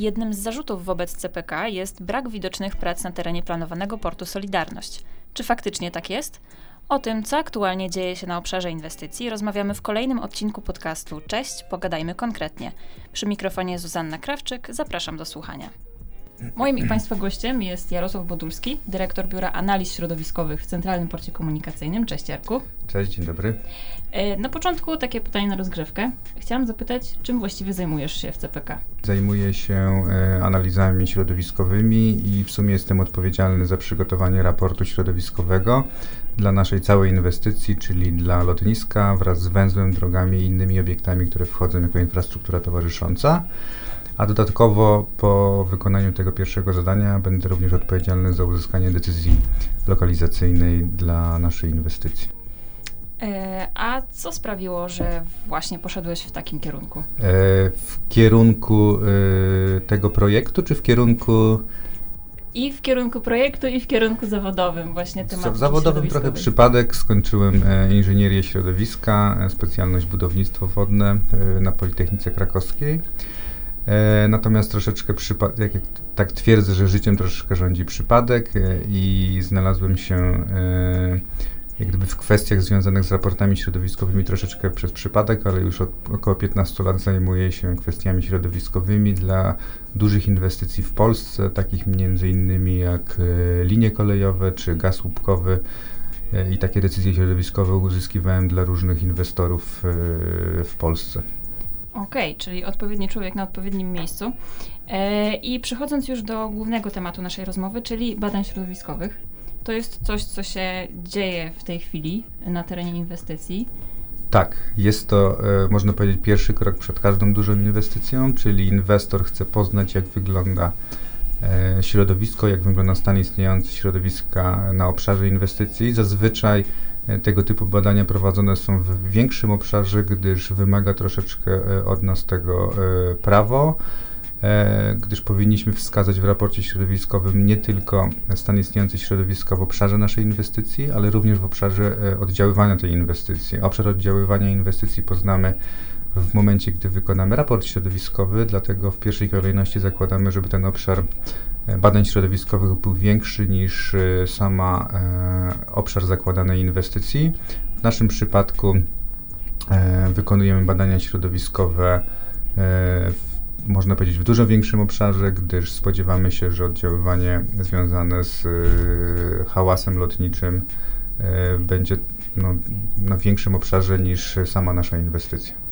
Jednym z zarzutów wobec CPK jest brak widocznych prac na terenie planowanego portu Solidarność. Czy faktycznie tak jest? O tym, co aktualnie dzieje się na obszarze inwestycji, rozmawiamy w kolejnym odcinku podcastu. Cześć, pogadajmy konkretnie. Przy mikrofonie Zuzanna Krawczyk, zapraszam do słuchania. Moim i Państwa gościem jest Jarosław Bodulski, dyrektor Biura Analiz Środowiskowych w Centralnym Porcie Komunikacyjnym. Cześć Jarku. Cześć, dzień dobry. E, na początku takie pytanie na rozgrzewkę. Chciałam zapytać, czym właściwie zajmujesz się w CPK? Zajmuję się e, analizami środowiskowymi i w sumie jestem odpowiedzialny za przygotowanie raportu środowiskowego dla naszej całej inwestycji, czyli dla lotniska wraz z węzłem, drogami i innymi obiektami, które wchodzą jako infrastruktura towarzysząca. A dodatkowo po wykonaniu tego pierwszego zadania będę również odpowiedzialny za uzyskanie decyzji lokalizacyjnej dla naszej inwestycji. E, a co sprawiło, że właśnie poszedłeś w takim kierunku? E, w kierunku e, tego projektu, czy w kierunku i w kierunku projektu, i w kierunku zawodowym właśnie temat. W zawodowym trochę przypadek. Skończyłem inżynierię środowiska, specjalność budownictwo wodne na Politechnice Krakowskiej. E, natomiast troszeczkę jak, jak tak twierdzę, że życiem troszeczkę rządzi przypadek e, i znalazłem się e, jak gdyby w kwestiach związanych z raportami środowiskowymi troszeczkę przez przypadek, ale już od około 15 lat zajmuję się kwestiami środowiskowymi dla dużych inwestycji w Polsce, takich między innymi jak linie kolejowe czy gaz łupkowy i takie decyzje środowiskowe uzyskiwałem dla różnych inwestorów w Polsce. Okej, okay, czyli odpowiedni człowiek na odpowiednim miejscu. E, I przechodząc już do głównego tematu naszej rozmowy, czyli badań środowiskowych. To jest coś, co się dzieje w tej chwili na terenie inwestycji. Tak, jest to, e, można powiedzieć, pierwszy krok przed każdą dużą inwestycją, czyli inwestor chce poznać, jak wygląda e, środowisko, jak wygląda stan istniejący środowiska na obszarze inwestycji. Zazwyczaj tego typu badania prowadzone są w większym obszarze, gdyż wymaga troszeczkę e, od nas tego e, prawo, gdyż powinniśmy wskazać w raporcie środowiskowym nie tylko stan istniejący środowiska w obszarze naszej inwestycji, ale również w obszarze oddziaływania tej inwestycji. Obszar oddziaływania inwestycji poznamy w momencie, gdy wykonamy raport środowiskowy, dlatego w pierwszej kolejności zakładamy, żeby ten obszar e, badań środowiskowych był większy niż e, sama e, obszar zakładanej inwestycji. W naszym przypadku wykonujemy badania środowiskowe w, można powiedzieć w dużo większym obszarze, gdyż spodziewamy się, że oddziaływanie związane z hałasem lotniczym będzie no, na większym obszarze niż sama nasza inwestycja.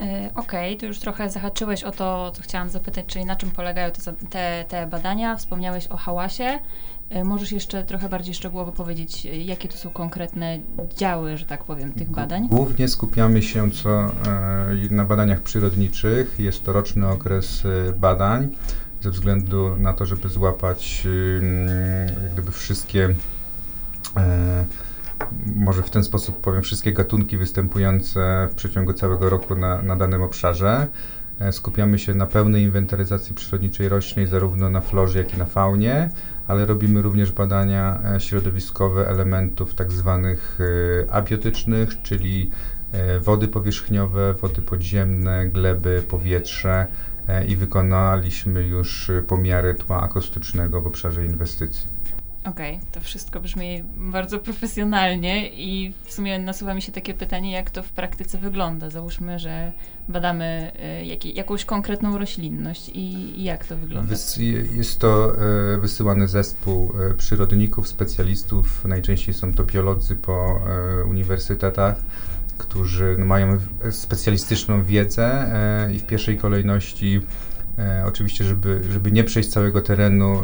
E, okej, okay, tu już trochę zahaczyłeś o to, co chciałam zapytać, czyli na czym polegają te, te, te badania. Wspomniałeś o hałasie. E, możesz jeszcze trochę bardziej szczegółowo powiedzieć, e, jakie to są konkretne działy, że tak powiem, tych badań? Głównie skupiamy się co, na badaniach przyrodniczych. Jest to roczny okres badań, ze względu na to, żeby złapać jak gdyby wszystkie może w ten sposób powiem, wszystkie gatunki występujące w przeciągu całego roku na, na danym obszarze. E, skupiamy się na pełnej inwentaryzacji przyrodniczej roślin, zarówno na florze, jak i na faunie, ale robimy również badania e, środowiskowe elementów tak zwanych e, abiotycznych, czyli wody powierzchniowe, wody podziemne, gleby, powietrze i wykonaliśmy już pomiary tła akustycznego w obszarze inwestycji. Okej, okay, to wszystko brzmi bardzo profesjonalnie i w sumie nasuwa mi się takie pytanie, jak to w praktyce wygląda. Załóżmy, że badamy y, jak, jakąś konkretną roślinność i, i, jak to wygląda. Wys jest to y, wysyłany zespół y, przyrodników, specjalistów, najczęściej są to biolodzy po uniwersytetach, którzy mają specjalistyczną wiedzę i w pierwszej kolejności E, oczywiście, żeby, żeby nie przejść całego terenu, e,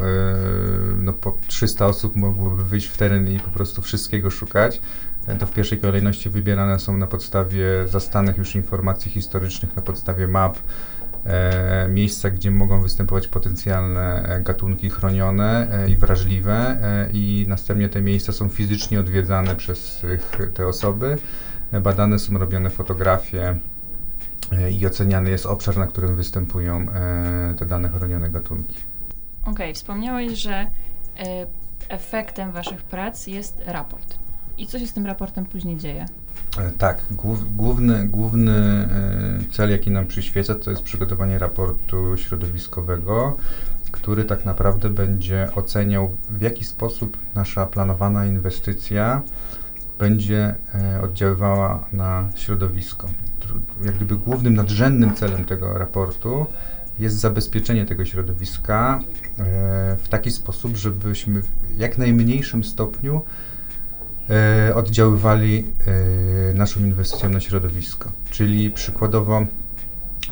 no po 300 osób mogłoby wyjść w teren i po prostu wszystkiego szukać. E, to w pierwszej kolejności wybierane są na podstawie zastanych już informacji historycznych, na podstawie map, e, miejsca, gdzie mogą występować potencjalne gatunki chronione e, i wrażliwe e, i następnie te miejsca są fizycznie odwiedzane przez te osoby. Badane są robione fotografie, i oceniany jest obszar, na którym występują e, te dane chronione gatunki. Okej, okay, wspomniałeś, że e, efektem Waszych prac jest raport. I co się z tym raportem później dzieje? E, tak, głów, główny, główny cel, jaki nam przyświeca, to jest przygotowanie raportu środowiskowego, który tak naprawdę będzie oceniał, w jaki sposób nasza planowana inwestycja będzie oddziaływała na środowisko. Jak gdyby głównym, nadrzędnym celem tego raportu jest zabezpieczenie tego środowiska w taki sposób, żebyśmy w jak najmniejszym stopniu e, oddziaływali e, naszą inwestycją na środowisko. Czyli przykładowo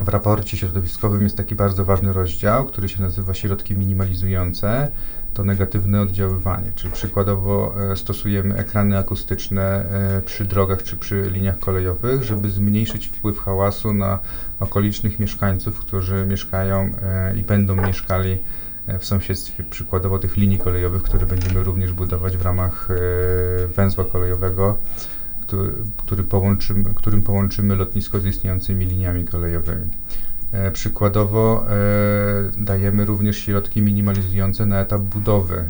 w raporcie środowiskowym jest taki bardzo ważny rozdział, który się nazywa środki minimalizujące. To negatywne oddziaływanie, czyli przykładowo e, stosujemy ekrany akustyczne e, przy drogach czy przy liniach kolejowych, żeby zmniejszyć wpływ hałasu na okolicznych mieszkańców, którzy mieszkają e, i będą mieszkali w sąsiedztwie przykładowo tych linii kolejowych, które będziemy również budować w ramach węzła kolejowego, który, który połączymy, którym połączymy lotnisko z istniejącymi liniami kolejowymi. E, przykładowo e, dajemy również środki minimalizujące na etap budowy,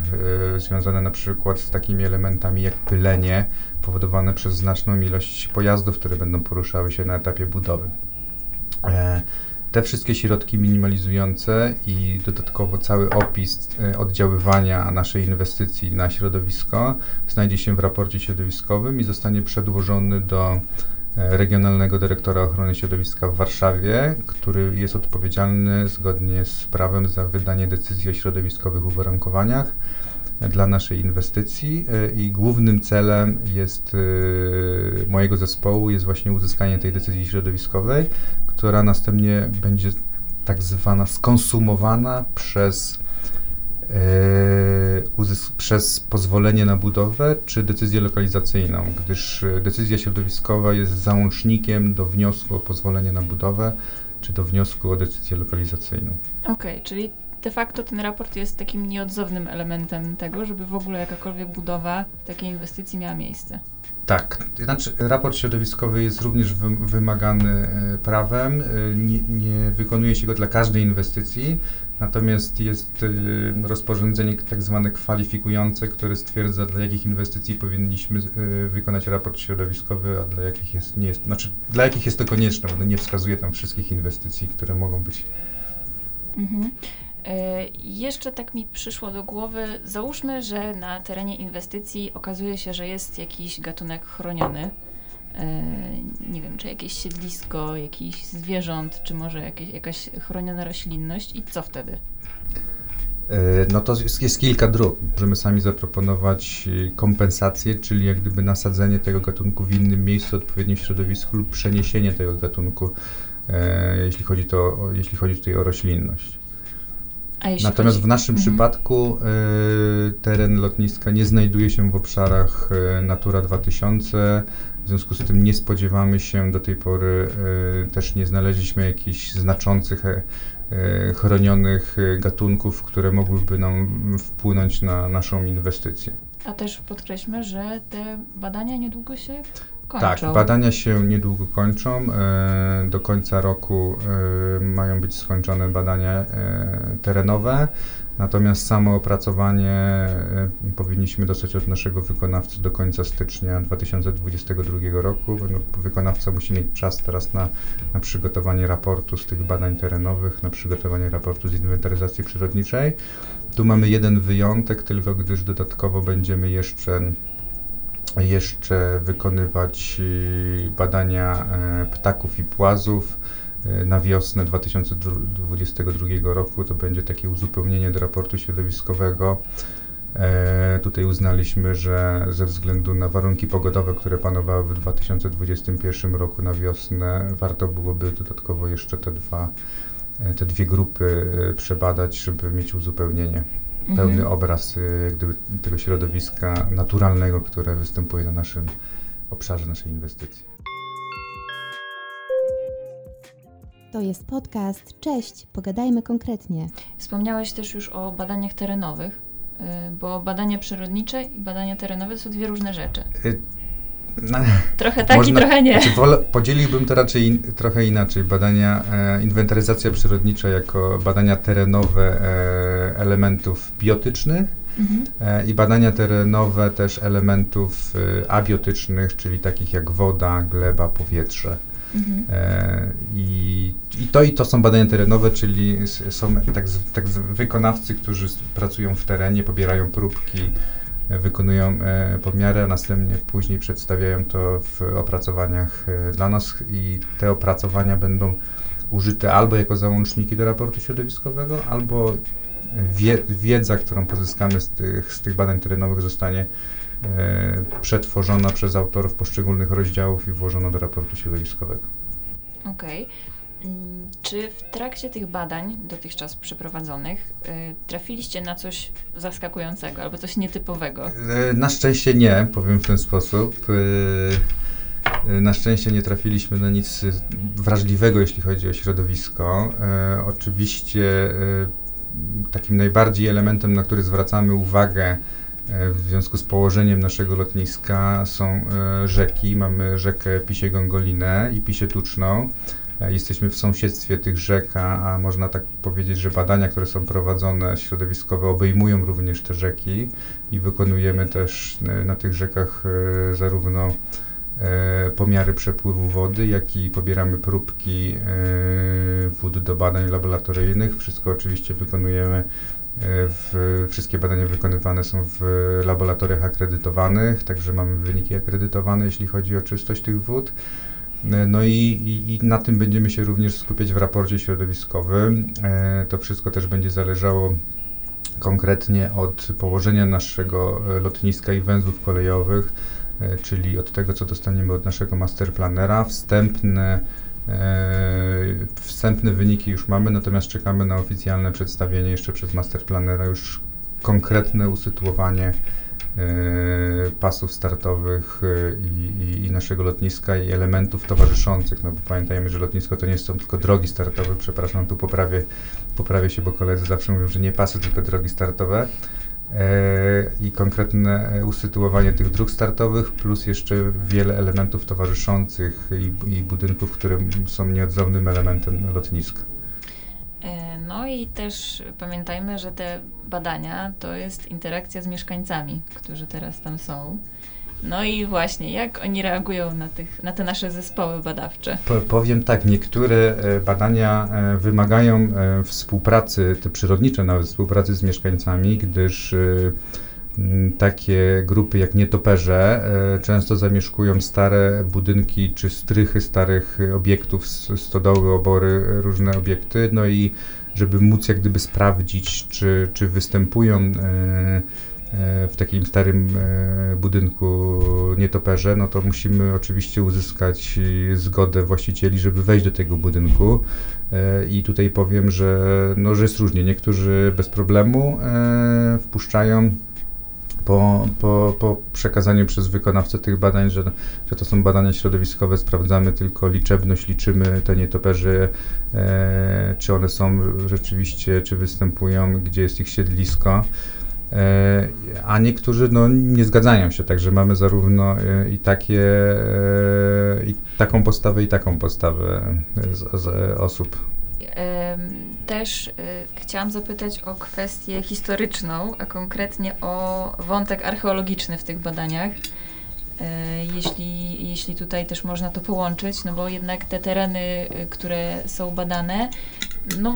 e, związane na przykład z takimi elementami jak pylenie powodowane przez znaczną ilość pojazdów, które będą poruszały się na etapie budowy. Te wszystkie środki minimalizujące i dodatkowo cały opis e, oddziaływania naszej inwestycji na środowisko znajdzie się w raporcie środowiskowym i zostanie przedłożony do e, Regionalnego Dyrektora Ochrony Środowiska w Warszawie, który jest odpowiedzialny zgodnie z prawem za wydanie decyzji o środowiskowych uwarunkowaniach dla naszej inwestycji e, i głównym celem jest mojego zespołu jest właśnie uzyskanie tej decyzji środowiskowej, która następnie będzie tak zwana skonsumowana przez, yy, przez pozwolenie na budowę czy decyzję lokalizacyjną, gdyż e, decyzja środowiskowa jest załącznikiem do wniosku o pozwolenie na budowę czy do wniosku o decyzję lokalizacyjną. Okej, okay, czyli de facto ten raport jest takim nieodzownym elementem tego, żeby w ogóle jakakolwiek budowa takiej inwestycji miała miejsce. Tak, znaczy raport środowiskowy jest również wymagany e, prawem, e, nie, nie, wykonuje się go dla każdej inwestycji, natomiast jest e, rozporządzenie tak zwane kwalifikujące, które stwierdza dla jakich inwestycji powinniśmy wykonać raport środowiskowy, a dla jakich jest, nie jest, znaczy dla jakich jest to konieczne, bo nie wskazuje tam wszystkich inwestycji, które mogą być. Mhm. E, jeszcze tak mi przyszło do głowy, załóżmy, że na terenie inwestycji okazuje się, że jest jakiś gatunek chroniony. E, nie wiem, czy jakieś siedlisko, jakiś zwierząt, czy może jakieś, jakaś chroniona roślinność i co wtedy? E, no to jest, jest, kilka dróg. Możemy sami zaproponować kompensację, czyli jak gdyby nasadzenie tego gatunku w innym miejscu, odpowiednim środowisku lub przeniesienie tego gatunku, jeśli chodzi, to, jeśli chodzi tutaj o roślinność. Natomiast chodzi... w naszym mhm. przypadku y, teren lotniska nie znajduje się w obszarach y, Natura 2000, w związku z tym nie spodziewamy się do tej pory, y, też nie znaleźliśmy jakichś znaczących e, e, chronionych gatunków, które mogłyby nam wpłynąć na naszą inwestycję. A też podkreślmy, że te badania niedługo się kończą. Tak, badania się niedługo kończą. E, do końca roku e, mają być skończone badania e, terenowe. Natomiast samo opracowanie powinniśmy dostać od naszego wykonawcy do końca stycznia 2022 roku. No, wykonawca musi mieć czas teraz na, na przygotowanie raportu z tych badań terenowych, na przygotowanie raportu z inwentaryzacji przyrodniczej. Tu mamy jeden wyjątek, tylko gdyż dodatkowo będziemy jeszcze jeszcze wykonywać y, badania e, ptaków i płazów e, na wiosnę 2022 roku. To będzie takie uzupełnienie do raportu środowiskowego. E, tutaj uznaliśmy, że ze względu na warunki pogodowe, które panowały w 2021 roku na wiosnę, warto byłoby dodatkowo jeszcze te, dwa, te dwie grupy przebadać, żeby mieć uzupełnienie pełny mhm. obraz y, gdyby, tego środowiska naturalnego, które występuje na naszym obszarze naszej inwestycji. To jest podcast. Cześć, pogadajmy konkretnie. Wspomniałeś też już o badaniach terenowych, y, bo badania przyrodnicze i badania terenowe to są dwie różne rzeczy. No, trochę tak można, i trochę nie. Znaczy, podzieliłbym to raczej in, trochę inaczej. Badania, e, inwentaryzacja przyrodnicza jako badania terenowe e, elementów biotycznych mhm. i badania terenowe też elementów abiotycznych, czyli takich jak woda, gleba, powietrze. Mhm. I, I to i to są badania terenowe, czyli są tak, tak wykonawcy, którzy pracują w terenie, pobierają próbki, wykonują e, pomiary, a następnie później przedstawiają to w opracowaniach e, dla nas i te opracowania będą użyte albo jako załączniki do raportu środowiskowego, albo wie, wiedza, którą pozyskamy z tych, z tych badań terenowych zostanie e, przetworzona przez autorów poszczególnych rozdziałów i włożona do raportu środowiskowego. Okej. Okay. Mm, czy w trakcie tych badań dotychczas przeprowadzonych y, trafiliście na coś zaskakującego albo coś nietypowego? E, na szczęście nie, powiem w ten sposób. E, e, na szczęście nie trafiliśmy na nic wrażliwego, jeśli chodzi o środowisko. Oczywiście takim najbardziej elementem, na który zwracamy uwagę w związku z położeniem naszego lotniska są rzeki. Mamy rzekę Pisie Gongolinę i Pisie Tuczną. Jesteśmy w sąsiedztwie tych rzek, a, można tak powiedzieć, że badania, które są prowadzone środowiskowe obejmują również te rzeki i wykonujemy też e, na tych rzekach e, zarówno e, pomiary przepływu wody, jak i pobieramy próbki wód do badań laboratoryjnych. Wszystko oczywiście wykonujemy w, wszystkie badania wykonywane są w laboratoriach akredytowanych, także mamy wyniki akredytowane, jeśli chodzi o czystość tych wód. No i, i, i, na tym będziemy się również skupiać w raporcie środowiskowym. E, to wszystko też będzie zależało konkretnie od położenia naszego e, lotniska i węzłów kolejowych, e, czyli od tego, co dostaniemy od naszego masterplanera. Wstępne, wstępne wyniki już mamy, natomiast czekamy na oficjalne przedstawienie jeszcze przez masterplanera, już konkretne usytuowanie E, pasów startowych e, i, i, i, naszego lotniska i elementów towarzyszących, no bo pamiętajmy, że lotnisko to nie są tylko drogi startowe, przepraszam, tu poprawię, poprawię się, bo koledzy zawsze mówią, że nie pasy, tylko drogi startowe. E, i konkretne usytuowanie tych dróg startowych, plus jeszcze wiele elementów towarzyszących i, i budynków, które są nieodzownym elementem lotniska. No i też pamiętajmy, że te badania to jest interakcja z mieszkańcami, którzy teraz tam są. No i właśnie, jak oni reagują na, tych, na te nasze zespoły badawcze? Po, powiem tak, niektóre e, badania e, wymagają e, współpracy, te przyrodnicze nawet współpracy z mieszkańcami, gdyż takie grupy jak nietoperze często zamieszkują stare budynki czy strychy starych obiektów, stodoły, obory, różne obiekty, no i żeby móc jak gdyby sprawdzić, czy, czy występują e, w takim starym budynku nietoperze, no to musimy oczywiście uzyskać zgodę właścicieli, żeby wejść do tego budynku. I tutaj powiem, że, no, że jest różnie. Niektórzy bez problemu wpuszczają po, po, po przekazaniu przez wykonawcę tych badań, że, że to są badania środowiskowe, sprawdzamy tylko liczebność, liczymy te nietoperze, e, czy one są rzeczywiście, czy występują, gdzie jest ich siedlisko. E, a niektórzy no, nie zgadzają się, także mamy zarówno e, i takie, e, i taką postawę, i taką postawę z, z osób. Też y, chciałam zapytać o kwestię historyczną, a konkretnie o wątek archeologiczny w tych badaniach. E, jeśli, jeśli tutaj też można to połączyć, no bo jednak te tereny, y, które są badane, no,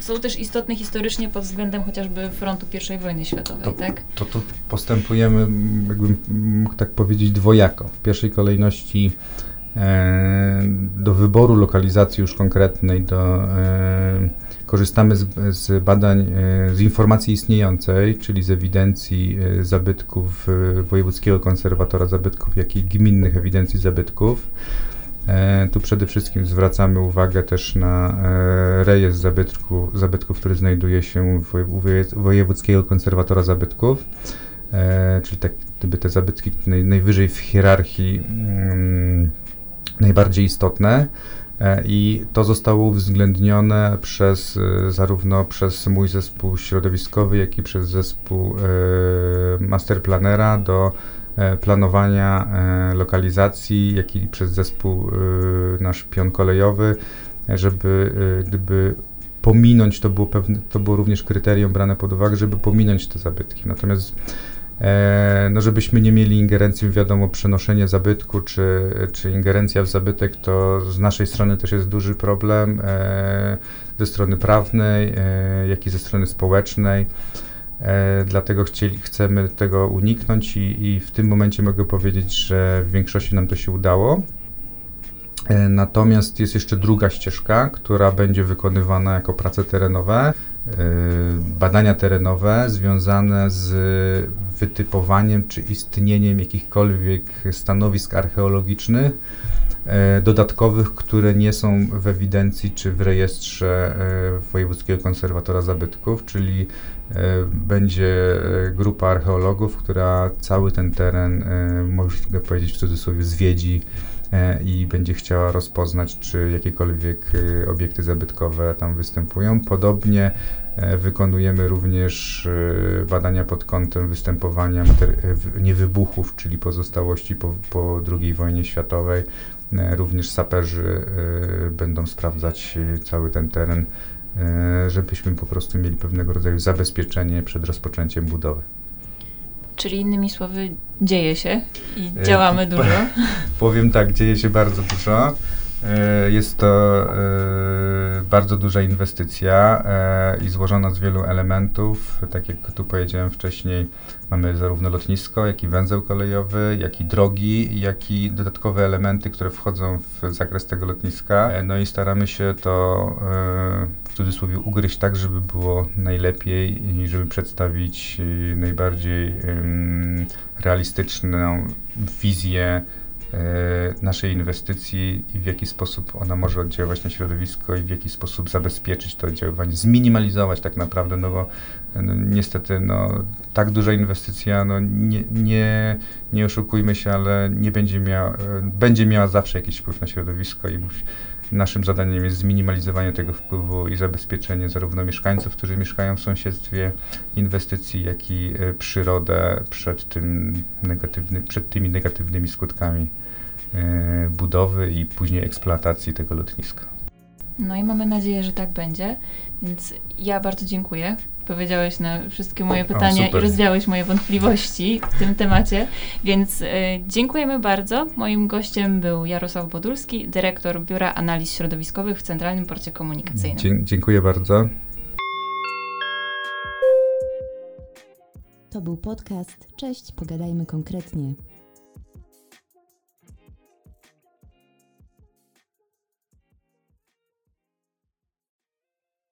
są też istotne historycznie pod względem chociażby frontu I wojny światowej, to, tak? To, to postępujemy, jakbym mógł tak powiedzieć, dwojako. W pierwszej kolejności do wyboru lokalizacji już konkretnej, do, e, korzystamy z, z, badań, e, z informacji istniejącej, czyli z ewidencji zabytków Wojewódzkiego Konserwatora Zabytków, jak i gminnych ewidencji zabytków. Tu przede wszystkim zwracamy uwagę też na rejestr zabytku, zabytków, który znajduje się w Wojewódzkiego Konserwatora Zabytków, czyli tak, gdyby te zabytki naj, najwyżej w hierarchii mm, najbardziej istotne. E, I to zostało uwzględnione przez, e, zarówno przez mój zespół środowiskowy, jak i przez zespół e, masterplanera do planowania lokalizacji, jak i przez zespół nasz pion kolejowy, żeby gdyby pominąć, to było, pewne, to było również kryterium brane pod uwagę, żeby pominąć te zabytki. Natomiast no żebyśmy nie mieli ingerencji wiadomo przenoszenie zabytku, czy, czy ingerencja w zabytek, to z naszej strony też jest duży problem, e, ze strony prawnej, e, jak i ze strony społecznej. E, dlatego chcieli, chcemy tego uniknąć i, i w tym momencie mogę powiedzieć, że w większości nam to się udało. E, natomiast jest jeszcze druga ścieżka, która będzie wykonywana jako prace terenowe, e, badania terenowe związane z wytypowaniem czy istnieniem jakichkolwiek stanowisk archeologicznych e, dodatkowych, które nie są w ewidencji czy w rejestrze Wojewódzkiego Konserwatora Zabytków, czyli będzie grupa archeologów, która cały ten teren, mogę powiedzieć w cudzysłowie, zwiedzi E, i będzie chciała rozpoznać, czy jakiekolwiek e, obiekty zabytkowe tam występują. Podobnie e, wykonujemy również badania pod kątem występowania niewybuchów, czyli pozostałości po, po II wojnie światowej. Również saperzy będą sprawdzać cały ten teren, żebyśmy po prostu mieli pewnego rodzaju zabezpieczenie przed rozpoczęciem budowy. Czyli innymi słowy, dzieje się i e, działamy dużo. Powiem tak, dzieje się bardzo dużo. E, jest to e, bardzo duża inwestycja i złożona z wielu elementów. Tak jak tu powiedziałem wcześniej, mamy zarówno lotnisko, jak i węzeł kolejowy, jak i drogi, jak i dodatkowe elementy, które wchodzą w zakres tego lotniska. No i staramy się to w cudzysłowie ugryźć tak, żeby było najlepiej i żeby przedstawić najbardziej realistyczną wizję naszej inwestycji i w jaki sposób ona może oddziaływać na środowisko i w jaki sposób zabezpieczyć to oddziaływanie, zminimalizować tak naprawdę, no bo no, niestety no, tak duża inwestycja, no, nie, nie, nie oszukujmy się, ale nie będzie miała, będzie miała zawsze jakiś wpływ na środowisko i musi, Naszym zadaniem jest zminimalizowanie tego wpływu i zabezpieczenie zarówno mieszkańców, którzy mieszkają w sąsiedztwie inwestycji, jak i e, przyrodę przed, tym negatywny, przed tymi negatywnymi skutkami. e, budowy i później eksploatacji tego lotniska. No i mamy nadzieję, że tak będzie. Więc ja bardzo dziękuję. Powiedziałeś na wszystkie moje pytania o, i rozwiałeś moje wątpliwości w tym temacie. Więc y, dziękujemy bardzo. Moim gościem był Jarosław Bodulski, dyrektor Biura Analiz Środowiskowych w Centralnym Porcie Komunikacyjnym. Dzie dziękuję bardzo. To był podcast. Cześć, pogadajmy konkretnie.